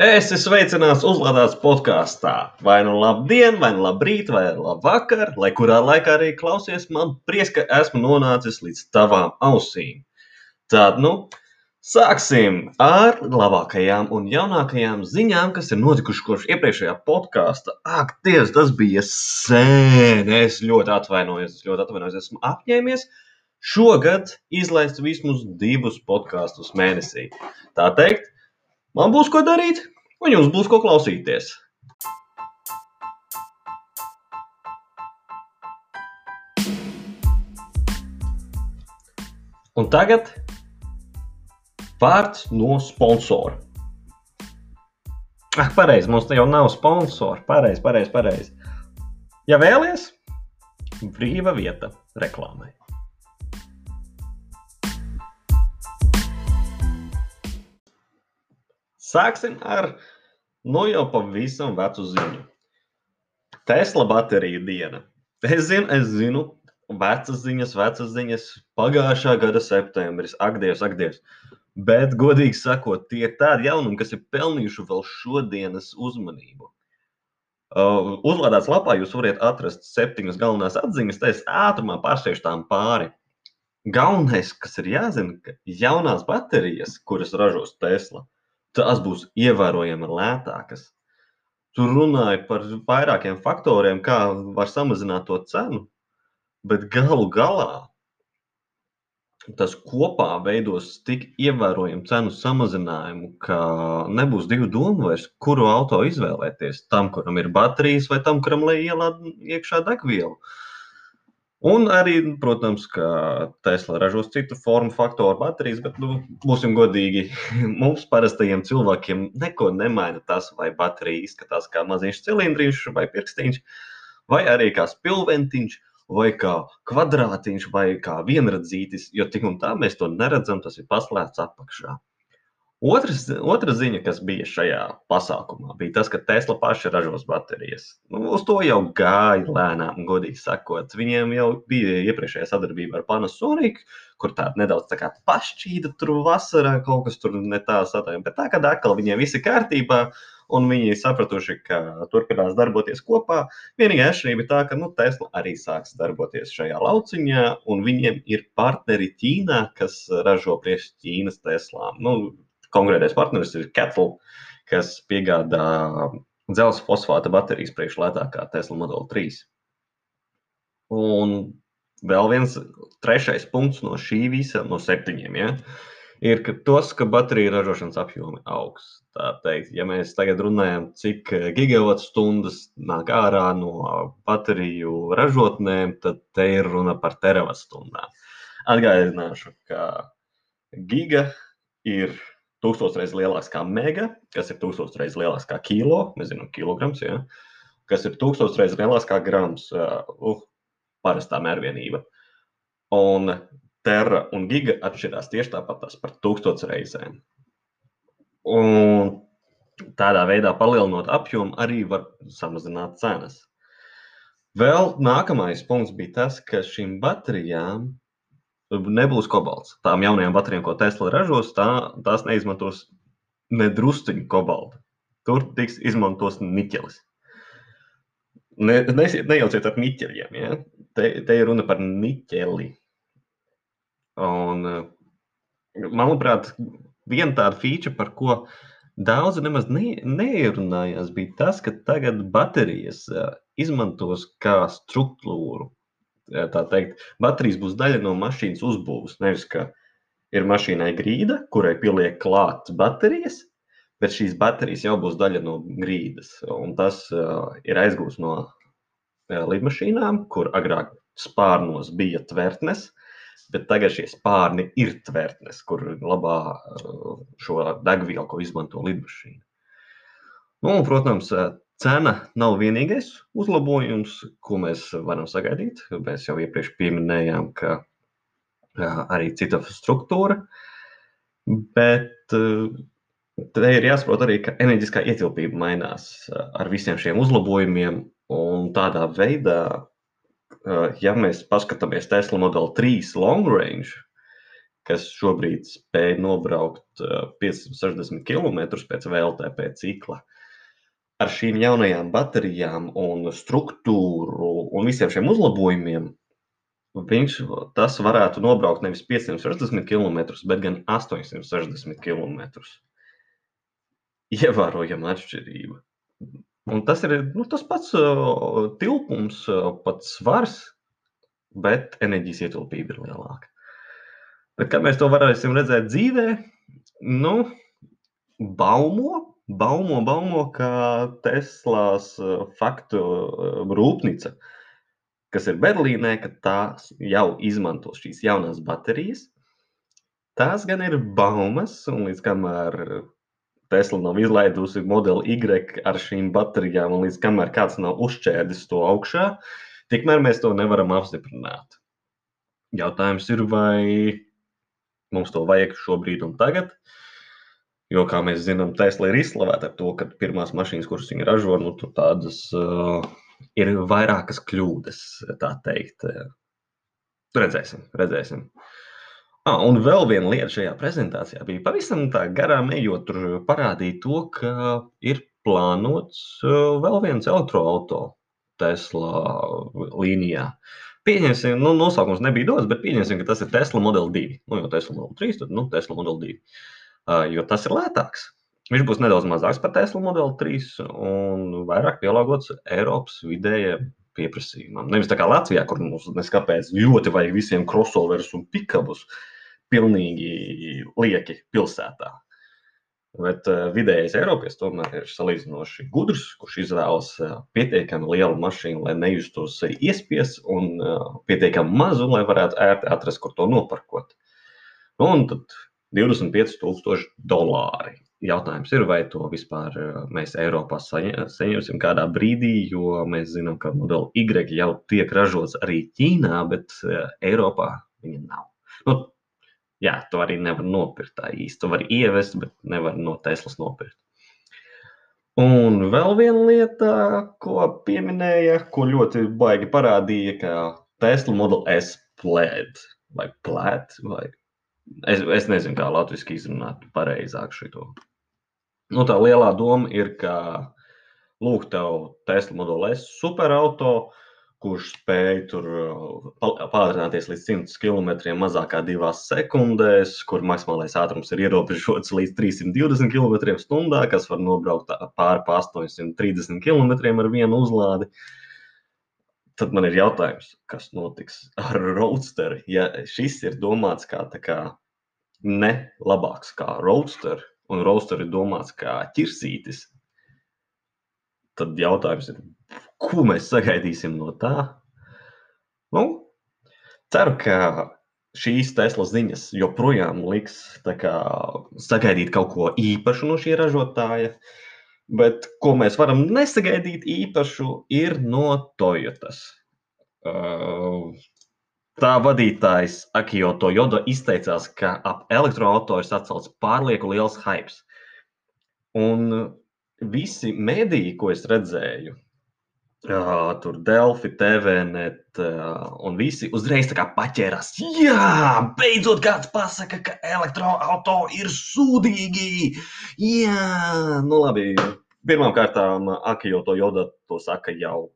Es esmu sveicināts uzlādēts podkāstā. Vai nu labdien, vai nu labrīt, vai labvakar, lai kurā laikā arī klausies, man prieks, ka esmu nonācis līdz tavām ausīm. Tad, nu, sāksim ar labākajām un jaunākajām ziņām, kas ir notikušas kopš iepriekšējā podkāsta. Ak, Dievs, tas bija sen! Es ļoti atvainojos, es ļoti atvainojos, esmu apņēmies šogad izlaist vismaz divus podkāstus mēnesī. Tā teikt, Man būs ko darīt, un jums būs ko klausīties. Un tagad vārds no sponsora. Ah, pareizi, mums jau nav sponsora. Pareizi, pareizi, pareizi. Ja vēlaties, brīva vieta reklāmai. Sāksim ar nu jau pavisam vecu ziņu. Tesla bateriju diena. Es zinu, es zinu, vecas ziņas, vecas ziņas, pagājušā gada septembris, ak, Dievs, ak, Dievs. Bet, godīgi sakot, tie ir tādi jaunumi, kas ir pelnījuši vēl šodienas uzmanību. Uh, uzlādēts lapā jūs varat atrast septiņas galvenās atziņas, tā es ātrumā pārsiešu tām pāri. Galvenais, kas ir jāzina, ka jaunās baterijas, kuras ražos Tesla, uh, tās būs ievērojami lētākas. Tur runāja par vairākiem faktoriem, kā var samazināt to cenu, bet galu galā tas kopā veidos tik ievērojamu cenu samazinājumu, ka nebūs divu domu vairs, kuru auto izvēlēties. Tam, kuram ir baterijas, vai tam, kuram lai ielādē iekšā degvielu. Uh, Un arī, protams, ka Tesla ražos citu formu faktoru baterijas, bet, nu, būsim godīgi, mums parastajiem cilvēkiem neko nemaina tas, vai baterija izskatās kā maziņš cilindriņš vai pirkstiņš, vai arī kā spilventiņš, vai kā kvadrātiņš, vai kā vienradzītis, jo tik un tā mēs to neredzam, tas ir paslēpts apakšā. Otrs, otra ziņa, kas bija šajā pasākumā, bija tas, ka Tesla paši ražos baterijas. Nu, uz to jau gāja lēnām, godīgi sakot. Viņiem jau bija iepriekšējā sadarbība ar Panasonic, kur tāda nedaudz tā kā pašķīda tur vasarā, kaut kas tur ne tā satājuma. Bet tā kā atkal viņiem viss ir kārtībā, un viņi sapratuši, ka turpinās darboties kopā. Vienīgā atšķirība ir tā, ka nu, Tesla arī sāks darboties šajā lauciņā, un viņiem ir partneri Ķīnā, kas ražo priekš Ķīnas Teslām. Nu, konkrētais partneris ir Kettle, kas piegādā dzelzceļa fosfāta baterijas priekš lētākā Tesla Model 3. Un vēl viens trešais punkts no šī visa, no septiņiem, ja, ir tas, ka bateriju ražošanas apjomi augs. Teikt, ja mēs tagad runājam, cik gigawatu stundas nāk ārā no bateriju ražotnēm, tad te ir runa par teravatu stundām. Atgādināšu, ka giga ir tūkstoš reizes lielāks kā mega, kas ir tūkstoš reizes lielāks kā kilo, mēs zinām, kilograms, ja? kas ir tūkstoš reizes lielāks kā grams, uh, parastā mērvienība. Un tera un giga atšķirās tieši tāpat par tūkstoš reizēm. Un tādā veidā palielinot apjomu, arī var samazināt cenas. Vēl nākamais punkts bija tas, ka šīm baterijām nebūs kobalts. Tām jaunajām baterijām, ko Tesla ražos, tā, tās neizmantos nedrusciņu kobaltu. Tur tiks izmantos niķelis. Ne, ne, nejauciet ar niķeļiem. Ja? Te, te ir runa par niķeli. Un, manuprāt, viena tāda feature, par ko daudzi nemaz ne, neierunājās, bija tas, ka tagad baterijas izmantos kā struktūru tā teikt, baterijas būs daļa no mašīnas uzbūves. Nevis, ka ir mašīnai grīda, kurai pieliek klāt baterijas, bet šīs baterijas jau būs daļa no grīdas. Un tas uh, ir aizgūts no uh, lidmašīnām, kur agrāk spārnos bija tvertnes, bet tagad šie spārni ir tvertnes, kur glabā uh, šo degvielu, ko izmanto lidmašīna. Nu, un, protams, Cena nav vienīgais uzlabojums, ko mēs varam sagaidīt. Mēs jau iepriekš pieminējām, ka arī cita struktūra, bet te ir jāsaprot arī, ka enerģiskā ietilpība mainās ar visiem šiem uzlabojumiem. Un tādā veidā, ja mēs paskatāmies Tesla Model 3 long range, kas šobrīd spēj nobraukt 560 km pēc VLTP cikla. Ar šīm jaunajām baterijām un struktūru un visiem šiem uzlabojumiem viņš tas varētu nobraukt nevis 560 km, bet gan 860 km. Ievērojama atšķirība. Un tas ir nu, tas pats uh, tilpums, uh, pats svars, bet enerģijas ietilpība ir lielāka. Bet kā mēs to varēsim redzēt dzīvē, nu, baumo, baumo, baumo, ka Teslas uh, faktu uh, rūpnīca, kas ir Berlīnē, ka tā jau izmanto šīs jaunās baterijas. Tās gan ir baumas, un līdz kamēr Tesla nav izlaidusi modeli Y ar šīm baterijām, un līdz kamēr kāds nav uzšķērdis to augšā, tikmēr mēs to nevaram apstiprināt. Jautājums ir, vai mums to vajag šobrīd un tagad. Jo, kā mēs zinām, Tesla ir izslavēta ar to, ka pirmās mašīnas, kuras viņi ražo, nu, tādas uh, ir vairākas kļūdas, tā teikt. Redzēsim, redzēsim. Ah, un vēl viena lieta šajā prezentācijā bija pavisam tā garām ejot, tur parādīja to, ka ir plānots uh, vēl viens elektroautorāts Tesla līnijā. Pieņemsim, nu, nosaukums nebija dots, bet pieņemsim, ka tas ir Tesla Model 2. Nu, jo Tesla Model 3, tad nu, Tesla Model 2. Uh, jo tas ir lētāks. Viņš būs nedaudz mazāks par Tesla Model 3 un vairāk pielāgots Eiropas vidējiem pieprasījumam. Nevis tā kā Latvijā, kur mums neskapēc ļoti vajag visiem crossoverus un pikabus pilnīgi lieki pilsētā. Bet vidējais Eiropietis tomēr ir salīdzinoši gudrs, kurš izvēlas pietiekami lielu mašīnu, lai nejustos iespies, un pietiekami mazu, lai varētu ērti atrast, kur to noparkot. Nu, un tad 25,000 dolāri. Jautājums ir, vai to vispār mēs Eiropā saņemsim kādā brīdī, jo mēs zinām, ka modeli Y jau tiek ražots arī Ķīnā, bet Eiropā viņa nav. Nu, jā, to arī nevar nopirkt tā īsti. To var ievest, bet nevar no Teslas nopirkt. Un vēl viena lieta, ko pieminēja, ko ļoti baigi parādīja, ka Tesla Model S plēd vai plēt, vai es, es nezinu, kā latviešu izrunāt pareizāk šo. Nu, tā lielā doma ir, ka lūk, tev Tesla Model S superauto, uh, kurš spēj tur uh, pātrināties līdz 100 km mazākā divās sekundēs, kur maksimālais ātrums ir ierobežots līdz 320 km/h, kas var nobraukt pāri pa 830 km ar vienu uzlādi. Tad man ir jautājums, kas notiks ar roadsteri? Ja šis ir domāts kā, kā ne labāks kā roadster, un roadster ir domāts kā ķirsītis, tad jautājums ir, ko mēs sagaidīsim no tā? Nu, ceru, ka šīs Tesla ziņas joprojām liks kā, sagaidīt kaut ko īpašu no šī ražotāja. Bet ko mēs varam nesagaidīt īpašu, ir no Toyotas. Uh, tā vadītājs Akio Toyoda izteicās, ka ap elektroautorus atcelts pārlieku liels hype. Un visi mediji, ko es redzēju, Uh, tur Delfi, TVNet uh, un visi uzreiz paķērās. Jā, beidzot kāds pasaka, ka elektroautorāti ir sūdīgi. Jā, nu labi. Pirmkārt, Akio to joda to saka jau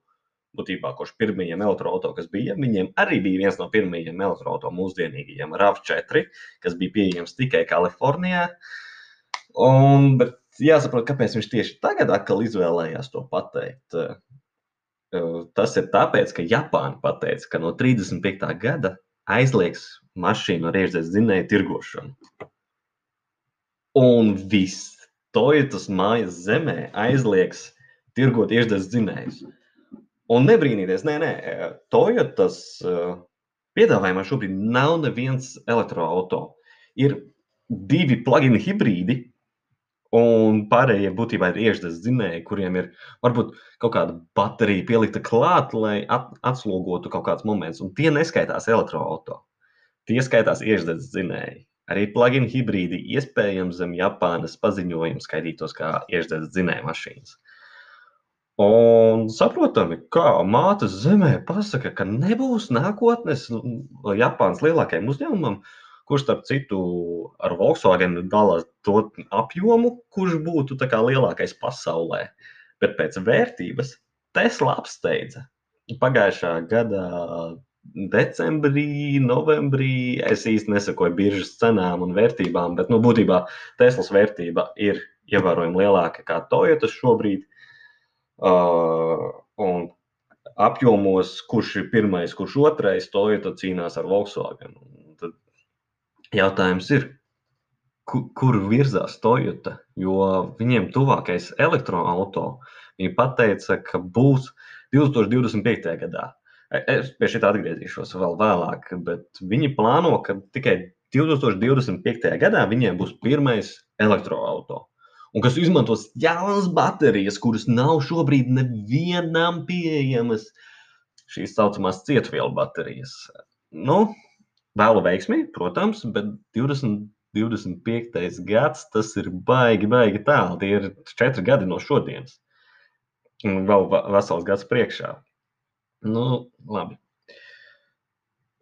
būtībā, kurš pirmajiem elektroautorātiem, kas bija, viņiem arī bija viens no pirmajiem elektroautorātiem mūsdienīgajiem RAV4, kas bija pieejams tikai Kalifornijā. Un, bet jāsaprot, kāpēc viņš tieši tagad atkal izvēlējās to pateikt. Tas ir tāpēc, ka Japāna pateica, ka no 35. gada aizliegs mašīnu ar iekšzemes dzinēju tirgošanu. Un viss Toyotas mājas zemē aizliegs tirgot iekšzemes dzinējus. Un nebrīnīties, nē, nē, Toyotas piedāvājumā šobrīd nav neviens elektroautorāts. Ir divi plug-in hibrīdi, Un pārējie būtībā ir iekšzemes dzinēji, kuriem ir varbūt kaut kāda baterija pielikta klāt, lai at, atslogotu kaut kāds moments. Un tie neskaitās elektroautorāta. Tie skaitās iekšzemes dzinēji. Arī plug-in hibrīdi iespējams zem Japānas paziņojuma skaitītos kā iekšzemes dzinēja mašīnas. Un saprotami, kā mātes zemē pasaka, ka nebūs nākotnes Japānas lielākajam uzņēmumam, kurš, starp citu, ar Volkswagen dalās to apjomu, kurš būtu lielākais pasaulē. Bet pēc vērtības Tesla apsteidza pagājušā gada decembrī, novembrī. Es īsti nesakoju biržas cenām un vērtībām, bet nu, būtībā Teslas vērtība ir ievērojami lielāka nekā Toyota šobrīd. Uh, un apjomos, kurš ir pirmais, kurš otrais, Toyota cīnās ar Volkswagen. Un jautājums ir, kur, virzās Toyota? Jo viņiem tuvākais elektroautorāts viņi pateica, ka būs 2025. gadā. E, es pie šī atgriezīšos vēl vēlāk, bet viņi plāno, ka tikai 2025. gadā viņiem būs pirmais elektroautorāts. Un kas izmantos jaunas baterijas, kuras nav šobrīd nevienam pieejamas, šīs tā saucamās cietvielu baterijas. Nu, vēlu veiksmi, protams, bet 20, 25. gads tas ir baigi, baigi tālu. Tie ir četri gadi no šodienas. Un vēl vesels gads priekšā. Nu, labi.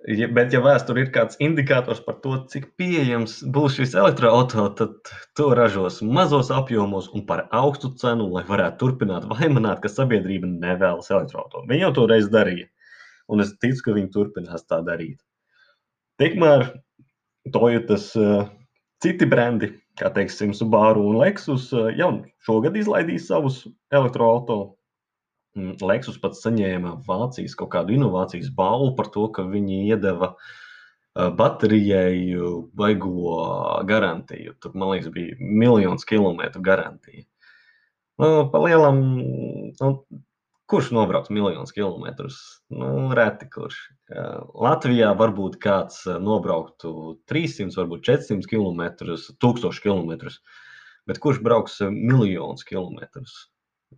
Ja, bet, ja vēsturē ir kāds indikators par to, cik pieejams būs šis elektroautorāts, tad to ražos mazos apjomos un par augstu cenu, lai varētu turpināt vaimanāt, ka sabiedrība nevēlas elektroautorātu. Viņi jau to reiz darīja, un es ticu, ka viņi turpinās tā darīt. Tikmēr Toyotas uh, citi brendi, kā teiksim, Subaru un Lexus, uh, jau šogad izlaidīs savus elektroautorātus Mm, Lexus pat saņēma Vācijas kaut kādu inovācijas balvu par to, ka viņi iedeva baterijai baigo garantiju. Tur, man liekas, bija miljons kilometru garantija. Nu, pa lielam, nu, kurš nobrauc miljonus kilometrus? Nu, reti kurš. Latvijā varbūt kāds nobrauktu 300, varbūt 400 km, 1000 km. Bet kurš brauks miljonus kilometrus?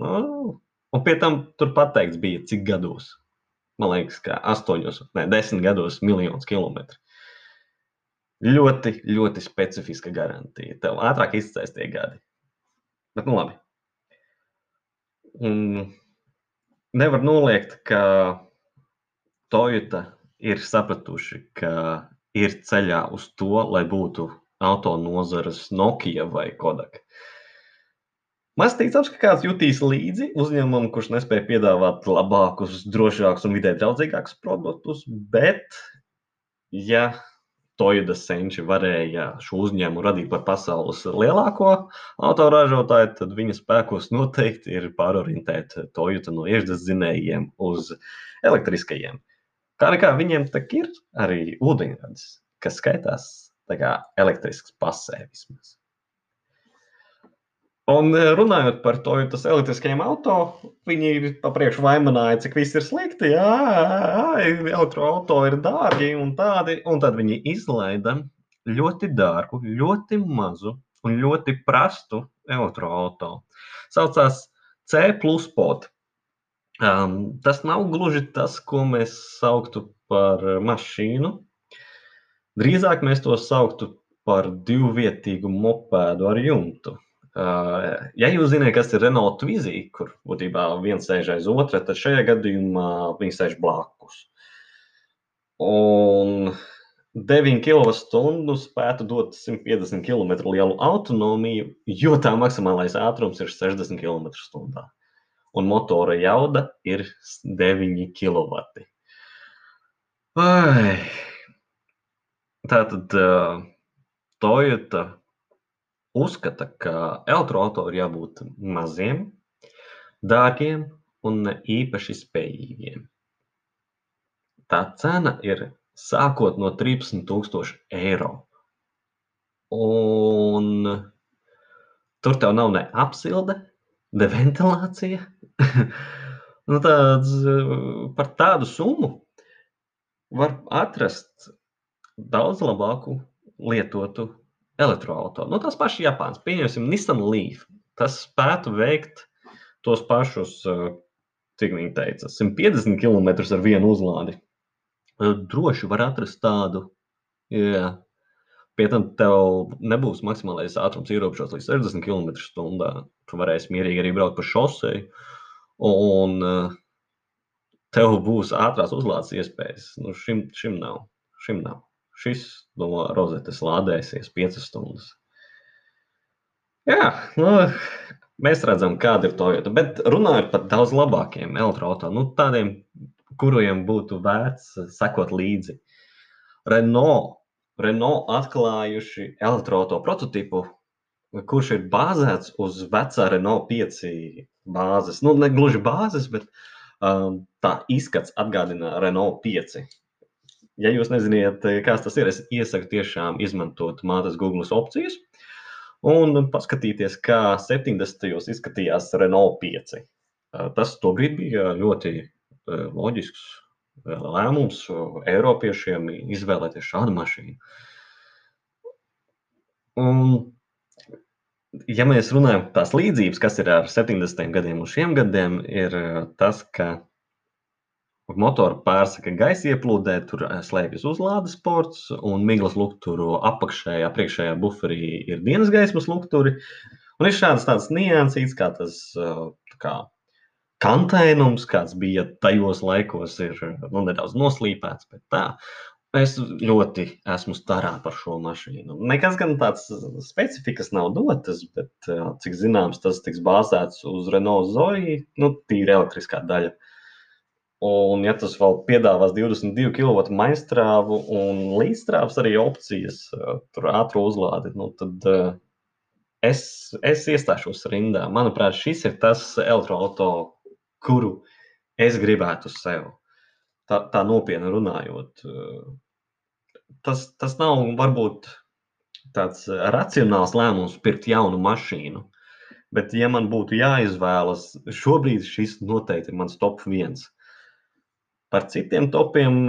Nu, Un pie tam tur pateikts bija, cik gados. Man liekas, ka astoņos, ne, desmit gados miljonus kilometru. Ļoti, ļoti specifiska garantija. Tev ātrāk izcēs tie gadi. Bet, nu labi. Un nevar noliegt, ka Toyota ir sapratuši, ka ir ceļā uz to, lai būtu auto nozares Nokia vai Kodak. Maz ticams, ka kāds jutīs līdzi uzņēmumam, kurš nespēja piedāvāt labākus, drošākus un vidē draudzīgākus produktus, bet, ja Toyota Senči varēja šo uzņēmumu radīt par pasaules lielāko autoražotāju, tad viņa spēkos noteikti ir pārorientēt Toyota no iešdas zinējiem uz elektriskajiem. Kā nekā viņiem tak ir arī ūdeņradis, kas skaitās tā kā elektrisks pasē vismaz. Un eh, runājot par to, tas elektriskajiem auto, viņi papriekš vaimanāja, cik viss ir slikti. Jā, elektroautorāti ir dārgi un tādi. Un tad viņi izlaida ļoti dārgu, ļoti mazu un ļoti prastu elektroautorātu. Saucās C plus pot. Um, tas nav gluži tas, ko mēs sauktu par mašīnu. Drīzāk mēs to sauktu par divvietīgu mopēdu ar jumtu. Ja jūs zināt, kas ir Renault Tvizija, kur būtībā viens sēž aiz otra, tad šajā gadījumā viņi sēž blakus. Un 9 kWh spētu dot 150 km lielu autonomiju, jo tā maksimālais ātrums ir 60 km/h. Un motora jauda ir 9 kW. Ai. Tātad uh, Toyota uzskata, ka elektroautori ir jābūt maziem, dārgiem un ne īpaši spējīgiem. Tā cena ir sākot no 13,000 eiro. Un tur tev nav ne apsilde, ne ventilācija. nu, tāds, par tādu summu var atrast daudz labāku lietotu elektroautorātu. Nu, tas pašs Japāns, pieņemsim, Nissan Leaf. Tas spētu veikt tos pašus, eh, cik viņi teica, 150 km ar vienu uzlādi. Eh, droši var atrast tādu. Jā. Pie tam tev nebūs maksimālais ātrums ierobežots līdz 60 km/h. Tu varēsi mierīgi arī braukt pa šosei. Un eh, tev būs ātrās uzlādes iespējas. Nu, šim, šim nav. Šim nav. Šis no rozetes lādēsies 5 stundas. Jā, nu, mēs redzam, kāda ir Toyota. Bet runājot par daudz labākiem elektroautoriem, nu, tādiem, kuriem būtu vērts sekot līdzi. Renault. Renault atklājuši elektroautorātu prototipu, kurš ir bāzēts uz vecā Renault 5 bāzes. Nu, ne gluži bāzes, bet um, tā izskats atgādina Renault 5. Ja jūs nezināt, kas tas ir, es iesaku tiešām izmantot mātes Google opcijas un paskatīties, kā 70. izskatījās Renault 5. Uh, tas tobrīd bija ļoti uh, loģisks lēmums Eiropiešiem izvēlēties šādu mašīnu. Un ja mēs runājam par tās līdzības, kas ir ar 70. gadiem un šiem gadiem, ir eh, tas, ka motoru pārsaka gaisa ieplūdē, tur eh, slēpjas uzlādes ports, un miglas lukturu apakšējā, priekšējā buferī ir dienas gaismas lukturi. Un ir šādas tādas niansītas, kā tas eh, kā kantēnums, kāds bija tajos laikos, ir nu, nedaudz noslīpēts, bet tā. Es ļoti esmu starā par šo mašīnu. Nekas gan tāds specifikas nav dotas, bet, cik zināms, tas tiks bāzēts uz Renault Zoe, nu, tīri elektriskā daļa. Un, ja tas vēl piedāvās 22 kW maistrāvu un līdzstrāvas arī opcijas, tur ātru uzlādi, nu, tad es, es iestāšos rindā. Manuprāt, šis ir tas elektroauto, kuru es gribētu sev. Tā, tā nopietni runājot, tas, tas nav varbūt tāds racionāls lēmums pirkt jaunu mašīnu. Bet, ja man būtu jāizvēlas, šobrīd šis noteikti ir mans top viens. Par citiem topiem,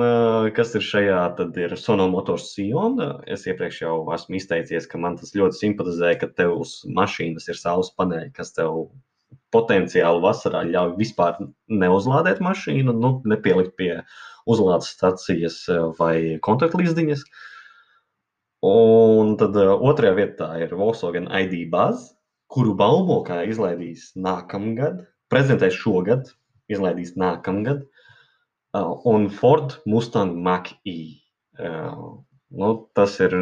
kas ir šajā, tad ir Sono Motors Sion. Es iepriekš jau esmu izteicies, ka man tas ļoti simpatizē, ka tev uz mašīnas ir saules paneļi, kas tev potenciāli vasarā ļauj vispār neuzlādēt mašīnu, nu, nepielikt pie uzlādes stacijas eh, vai kontaktlīzdiņas. Un tad eh, otrajā vietā ir Volkswagen ID Buzz, kuru baumo kā izlaidīs nākamgad, prezentēs šogad, izlaidīs nākamgad, eh, un Ford Mustang Mach-E. Nu, tas ir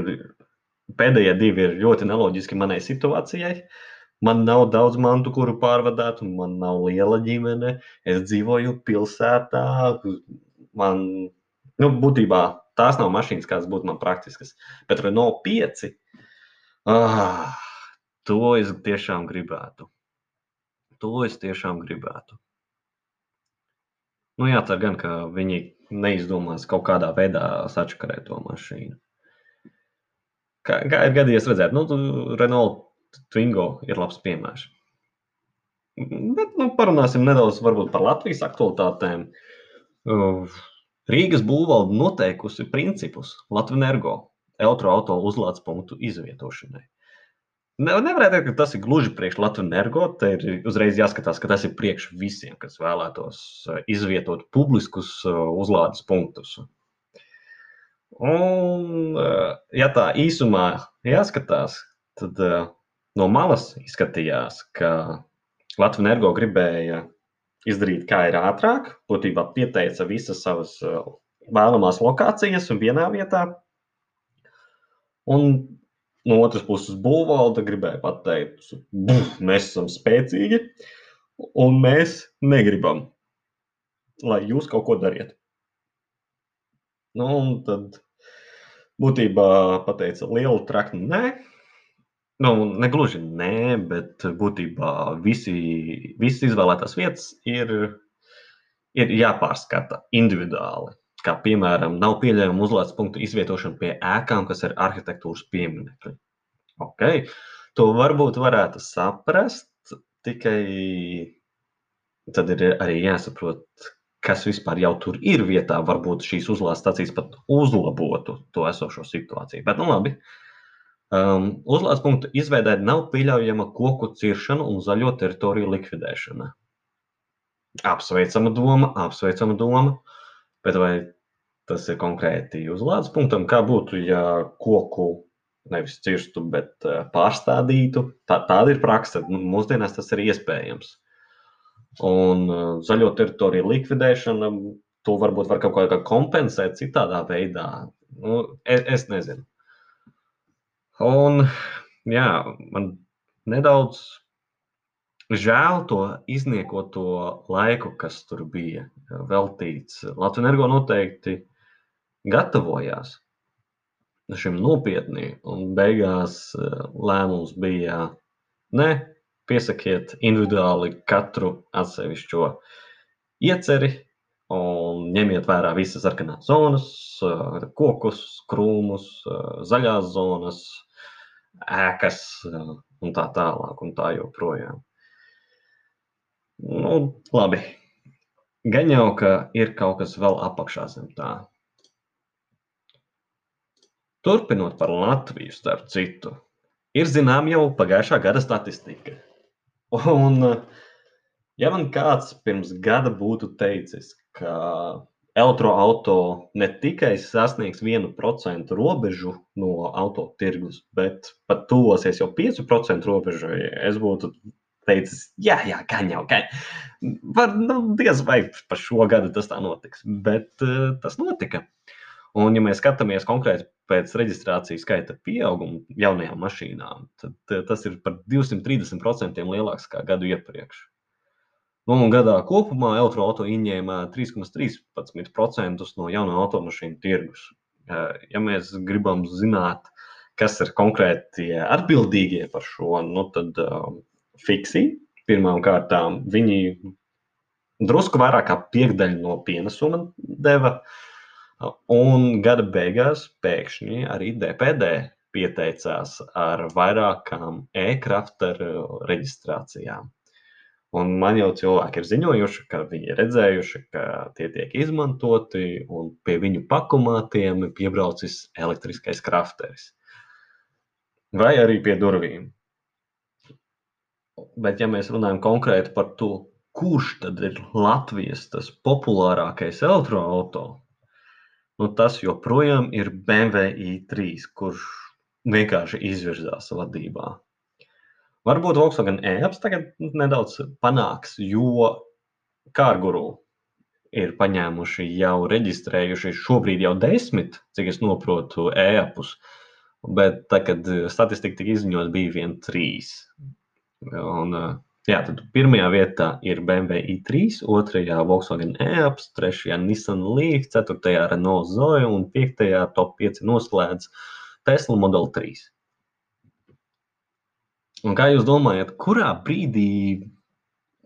pēdējie divi ir ļoti neloģiski manai situācijai. Man nav daudz mantu, kuru pārvadāt, un man nav liela ģimene. Es dzīvoju pilsētā, man, nu, būtībā tās nav mašīnas, kādas būtu man praktiskas. Bet Renault 5, ah, to es tiešām gribētu. To es tiešām gribētu. Nu, jācer gan, ka viņi neizdomās kaut kādā veidā sačakarēt to mašīnu. Kā, kā ir gadījies redzēt, nu, Renault Twingo ir labs piemērs. Bet nu, parunāsim nedaudz par Latvijas aktualitātēm. Rīgas būvvalde noteikusi principus Latvijas elektroautorāta uzlādes punktu izvietošanai. Ne, nevarētu teikt, ka tas ir gluži priekš Latvijas energo. Te ir uzreiz jāskatās, ka tas ir priekš visiem, kas vēlētos eh, izvietot publiskus eh, uzlādes punktus. Un, eh, ja tā īsumā jāskatās, tad no malas izskatījās, ka Latvijas energo gribēja izdarīt, kā ir ātrāk. Būtībā pieteica visas savas vēlamās lokācijas un vienā vietā. Un no otras puses, būvvalde gribēja pateikt, mēs esam spēcīgi un mēs negribam, lai jūs kaut ko dariet. Nu, un tad būtībā pateica lielu traknu nē, Nu, negluži nē, bet būtībā visi, visas izvēlētās vietas ir, ir jāpārskata individuāli. Kā piemēram, nav pieļaujama uzlādes punktu izvietošana pie ēkām, kas ir arhitektūras pieminekļi. Okay. To varbūt varētu saprast, tikai tad ir arī jāsaprot, kas vispār jau tur ir vietā. Varbūt šīs uzlādes stācijas pat uzlabotu to esošo situāciju. Bet, nu labi, uh, Um, uzlādes punktu izveidē nav pieļaujama koku ciršana un zaļo teritoriju likvidēšana. Apsveicama doma, apsveicama doma, bet vai tas ir konkrēti uzlādes punktam? Kā būtu, ja koku nevis cirstu, bet uh, pārstādītu? Tā, tāda ir praksa. Mūsdienās tas ir iespējams. Un uh, zaļo teritoriju likvidēšana, to varbūt var kaut kā kompensēt citādā veidā Nu, es, es nezinu. Un, jā, man nedaudz žēl to izniekoto laiku, kas tur bija veltīts. Latvijas energo noteikti gatavojās šim nopietni, un beigās lēmums bija ne piesakiet individuāli katru atsevišķo ieceri un ņemiet vērā visas sarkanās zonas, kokus, krūmus, zaļās zonas, ēkas un tā tālāk un tā joprojām. Nu, labi. Gan jau, ka ir kaut kas vēl apakšā zem tā. Turpinot par Latviju, starp citu, ir zinām jau pagājušā gada statistika. Un, ja man kāds pirms gada būtu teicis, ka elektroautorāta ne tikai sasniegs 1% robežu no auto tirgus, bet pat tuvosies jau 5% robežai, es būtu teicis, jā, jā, gan jau, gan. Var, nu, diez vai par šo gadu tas tā notiks, bet uh, tas notika. Un, ja mēs skatāmies konkrēti pēc reģistrācijas skaita pieauguma jaunajām mašīnām, tad tas ir par 230% lielāks nekā gadu iepriekš. Nu, gadā kopumā elektroautorāta ieņēma 3,13% no jaunu automašīnu tirgus. Ja mēs gribam zināt, kas ir konkrēti atbildīgie par šo, nu, tad fiksi pirmām kārtām viņi drusku vairāk kā piekdaļu no pienesuma deva. Un gada beigās pēkšņi arī DPD pieteicās ar vairākām e-krafta reģistrācijām. Un man jau cilvēki ir ziņojuši, ka viņi ir redzējuši, ka tie tiek izmantoti un pie viņu pakumātiem ir piebraucis elektriskais krafteris. Vai arī pie durvīm. Bet, ja mēs runājam konkrēti par to, kurš tad ir Latvijas tas populārākais elektroautorāts, nu, tas joprojām ir BMW i3, kurš vienkārši izvirzās vadībā. Varbūt Volkswagen e-apps tagad nedaudz panāks, jo kārguru ir paņēmuši jau reģistrējuši šobrīd jau desmit, cik es noprotu, e-appus, bet tā, kad statistika tika izziņot, bija vien trīs. Un, Jā, tad pirmajā vietā ir BMW i3, otrajā Volkswagen e-apps, trešajā Nissan Leaf, ceturtajā Renault Zoe un piektajā top 5 noslēdz Tesla Model 3. Un kā jūs domājat, kurā brīdī,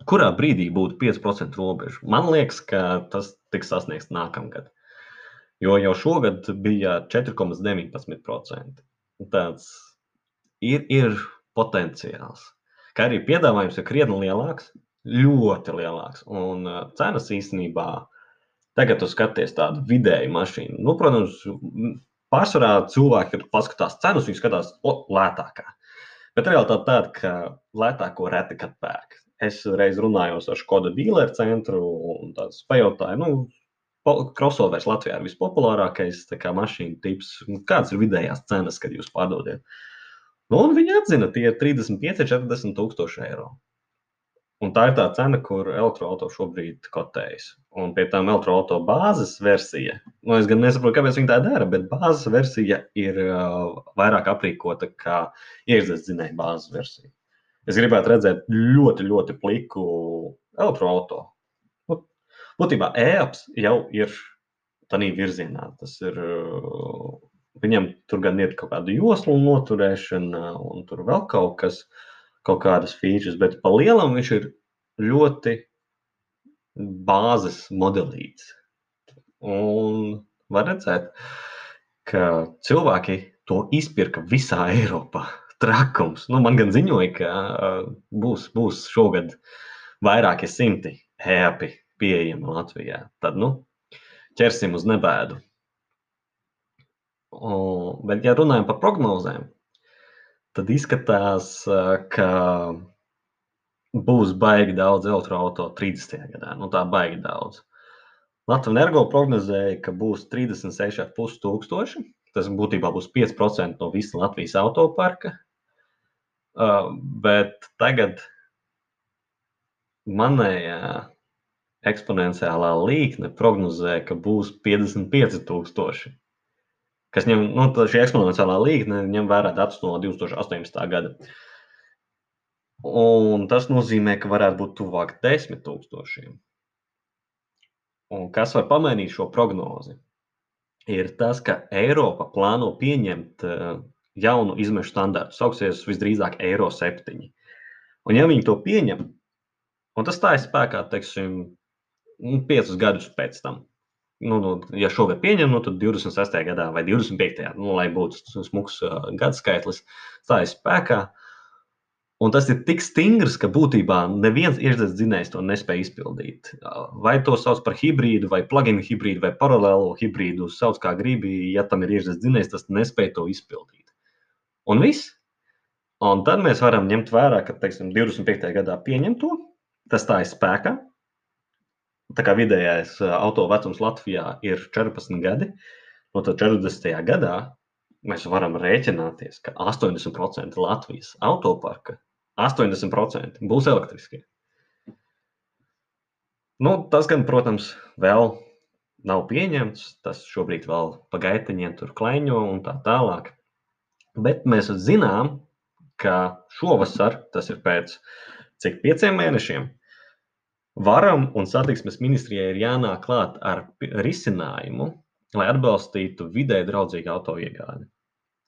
kurā brīdī būtu 5% robeža? Man liekas, ka tas tiks sasniegts nākamgad. Jo jau šogad bija 4,19%. Tāds ir, ir potenciāls ka arī piedāvājums ir krietni lielāks, ļoti lielāks. Un uh, cenas īstenībā, tagad tu skaties tādu vidēju mašīnu. Nu, protams, pārsvarā cilvēki, kad paskatās cenas, viņi skatās o, lētākā. Bet realitāte tāda, ka lētāko reti kad pērk. Es reiz runāju ar Skoda dealeru centru un tāds pajautāju, nu, crossovers Latvijā ir vispopulārākais mašīnu tips. Kādas ir vidējās cenas, kad jūs pārdodiet? Nu, un viņi atzina, tie ir 35, 40 tūkstoši eiro. Un tā ir tā cena, kur elektroautorāta šobrīd kotējas. Un pie tam elektroautorāta bāzes versija, nu, es gan nesaprotu, kāpēc viņi tā dara, bet bāzes versija ir uh, vairāk aprīkota kā iekšzemes dzinēja bāzes versija. Es gribētu redzēt ļoti, ļoti pliku elektroautorātu. Nu, būtībā e-apps jau ir tādā virzienā. Tas ir uh, Viņam tur gan ir kaut kāda joslu noturēšana, un tur vēl kaut kas, kaut kādas features, bet pa lielam viņš ir ļoti bāzes modelīts. Un var redzēt, ka cilvēki to izpirka visā Eiropā. Trakums. Nu, man gan ziņoja, ka būs, būs šogad vairāki simti hēpi pieejami Latvijā. Tad, nu, ķersim uz nebēdu. Bet, ja runājam par prognozēm, tad izskatās, ka būs baigi daudz elektroautorāta 30. gadā. Nu, tā baigi daudz. Latvijas energo prognozēja, ka būs 36,5 tūkstoši. Tas būtībā būs 5% no visa Latvijas autoparka. Uh, bet tagad manējā eksponenciālā līkne prognozē, ka būs 55,000. Kas ņem, nu, šī eksponenciālā līkne ņem vērā datus no 2018. gada. Un tas nozīmē, ka varētu būt tuvāk desmit tūkstošiem. Un kas var pamainīt šo prognozi? Ir tas, ka Eiropa plāno pieņemt uh, jaunu izmešu standārtu, sauksies visdrīzāk Eiro 7. Un, ja viņi to pieņem, un tas stājas spēkā, teiksim, nu, piecus gadus pēc tam, nu, nu, ja šogad pieņem, nu, tad 26. gadā vai 25. Nu, lai būtu smags uh, gadu skaitlis, stājas spēkā. Un tas ir tik stingrs, ka būtībā neviens iekšzemes dzinējs to nespēja izpildīt. Vai to sauc par hibrīdu, vai pluginu hibrīdu, vai paralēlu hibrīdu, sauc kā gribi. Ja tam ir iekšzemes dzinējs, tas nespēja to izpildīt. Un viss. Un tad mēs varam ņemt vērā, ka teiksim, 25. gadā pieņem to, tas stājas spēkā. Tā kā vidējais auto vecums Latvijā ir 14 gadi, no tad 40. gadā mēs varam rēķināties, ka 80% Latvijas autoparka 80% būs elektriskie. Nu, tas, gan, protams, vēl nav pieņemts. Tas šobrīd vēl pagaitiņiem tur klaiņo un tā tālāk. Bet mēs zinām, ka šovasar, tas ir pēc cik pieciem mēnešiem, varam un satiksmes ministrijai ir jānāk klāt ar risinājumu, lai atbalstītu vidē draudzīgu autoiegādi.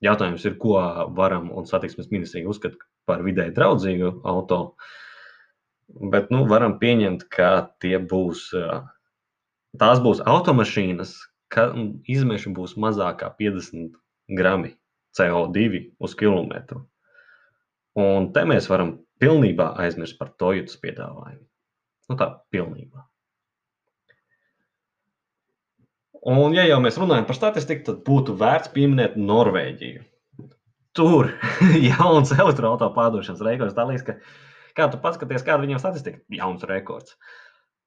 Jautājums ir, ko varam un satiksmes ministrija uzskata par vidē draudzīgu auto. Bet nu, varam pieņemt, ka tie būs, tās būs automašīnas, ka izmeši būs mazāk kā 50 grami CO2 uz kilometru. Un te mēs varam pilnībā aizmirst par Toyotas piedāvājumu. Nu, tā pilnībā. Un, ja jau mēs runājam par statistiku, tad būtu vērts pieminēt Norvēģiju. Tur jauns elektroautorāta pārdošanas rekords. Liekas, ka kā tu pats skaties, kāda viņam statistika, jauns rekords.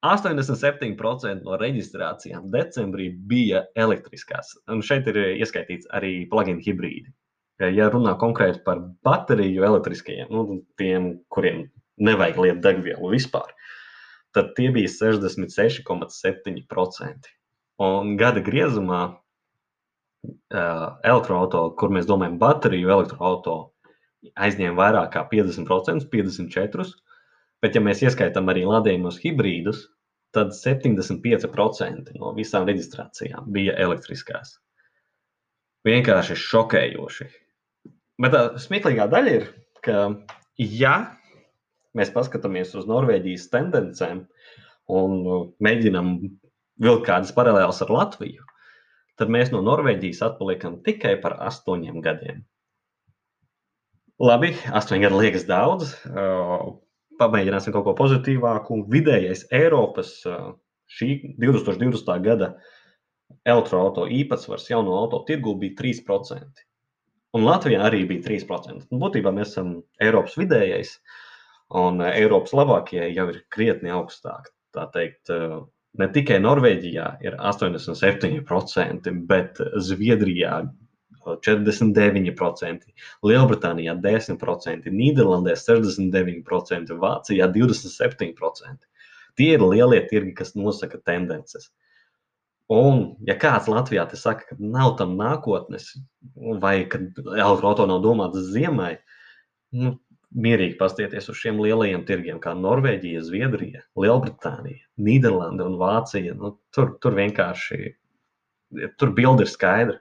87% no reģistrācijām decembrī bija elektriskās. Un šeit ir ieskaitīts arī plug-in hibrīdi. Ja runā konkrēti par bateriju elektriskajiem, nu, tiem, kuriem nevajag lietot degvielu vispār, tad tie bija 66,7%. Un gada griezumā uh, elektroautorāta, kur mēs domājam, bateriju elektroautorāta aizņēma vairāk kā 50%, 54%. Bet, ja mēs ieskaitām arī lādējumus hibrīdus, tad 75% no visām reģistrācijām bija elektriskās. Vienkārši šokējoši. Bet tā smieklīgā daļa ir, ka, ja mēs paskatāmies uz Norvēģijas tendencēm un nu, mēģinām vilkt kādas paralēlas ar Latviju, tad mēs no Norvēģijas atpaliekam tikai par astoņiem gadiem. Labi, astoņi gadi liekas daudz. Pamēģināsim kaut ko pozitīvāku. Vidējais Eiropas šī 2020. gada elektroautorāta īpatsvars jauno auto tirgu bija 3%. Un Latvijā arī bija 3%. Un būtībā mēs esam Eiropas vidējais, un Eiropas labākie jau ir krietni augstāk. Tā teikt, ne tikai Norvēģijā ir 87%, bet Zviedrijā 49%, Lielbritānijā 10%, Nīderlandē 69%, Vācijā 27%. Tie ir lielie tirgi, kas nosaka tendences. Un, ja kāds Latvijā te saka, ka nav tam nākotnes, vai ka elektroautorāta nav domāta ziemai, nu, mierīgi pastieties uz šiem lielajiem tirgiem, kā Norvēģija, Zviedrija, Lielbritānija, Nīderlanda un Vācija. Nu, tur, tur vienkārši tur bilde ir skaidra.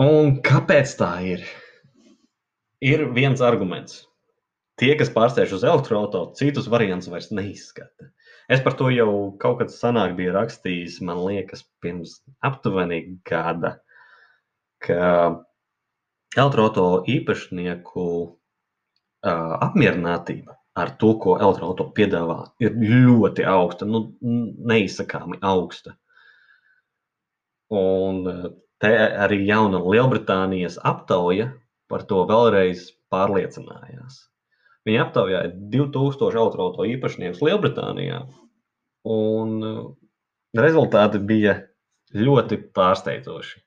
Un kāpēc tā ir? Ir viens arguments. Tie, kas pārsēž uz elektroautorātu, citus variantus vairs neizskata. Es par to jau kaut kad senāk biju rakstījis, man liekas, pirms aptuveni gada, ka elektroauto īpašnieku uh, apmierinātība ar to, ko elektroauto piedāvā, ir ļoti augsta, nu, neizsakāmi augsta. Un te arī jauna Lielbritānijas aptauja par to vēlreiz pārliecinājās. Viņi aptaujāja 2000 autoauto īpašniekus Lielbritānijā, un rezultāti bija ļoti pārsteidzoši.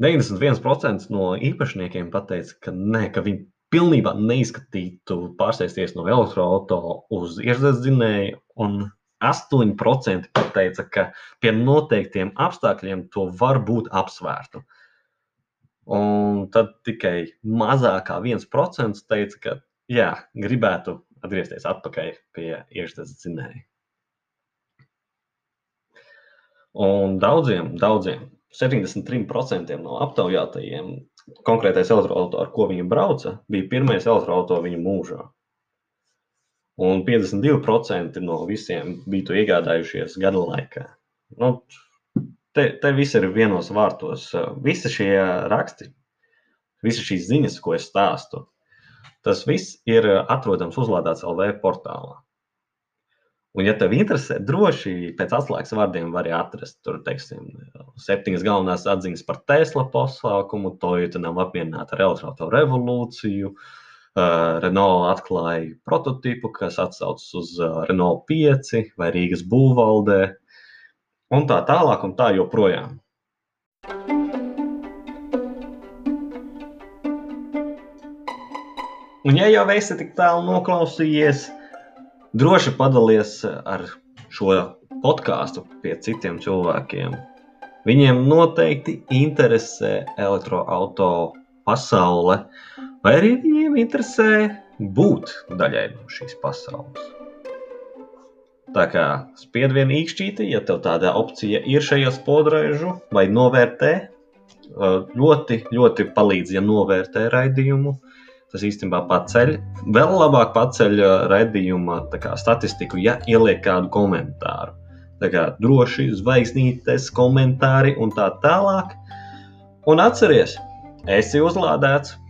91% no īpašniekiem teica, ka, ne, ka viņi pilnībā neizskatītu pārsēsties no elektroautorāta uz iekšzemes dzinēju, un 8% pateica, ka pie noteiktiem apstākļiem to var būt apsvērtu. Un tad tikai mazākā 1% teica, ka jā, gribētu atgriezties atpakaļ pie iekšzemes dzinēja. Un daudziem, daudziem, 73% no aptaujātajiem konkrētais elektroautorāts, ar ko viņi brauca, bija pirmais elektroautorāts viņu mūžā. Un 52% no visiem bija to iegādājušies gada laikā. Nu, te, te viss ir vienos vārtos. Visi šie raksti, visas šīs ziņas, ko es stāstu, tas viss ir atrodams uzlādēts LV portālā. Un, ja tev interesē, droši pēc atslēgas vārdiem var atrast tur, teiksim, septiņas galvenās atziņas par Tesla pasākumu, Toyota nav apmierināta ar elektroautoru revolūciju, uh, Renault atklāja prototipu, kas atsaucas uz uh, Renault 5 vai Rīgas būvvaldē, un tā tālāk un tā joprojām. Un, ja jau esi tik tālu noklausījies, droši padalies ar šo podkāstu pie citiem cilvēkiem. Viņiem noteikti interesē elektroautorāta pasaule, vai arī viņiem interesē būt daļai no šīs pasaules. Tā kā spied vienu īkšķīti, ja tev tāda opcija ir šajā spodraižu, vai novērtē, ļoti, ļoti palīdz, ja novērtē raidījumu tas īstenībā paceļ. Vēl labāk paceļ uh, kā, statistiku, ja ieliek kādu komentāru. Tā kā droši zvaigznītes, komentāri un tā tālāk. Un atceries, esi uzlādēts!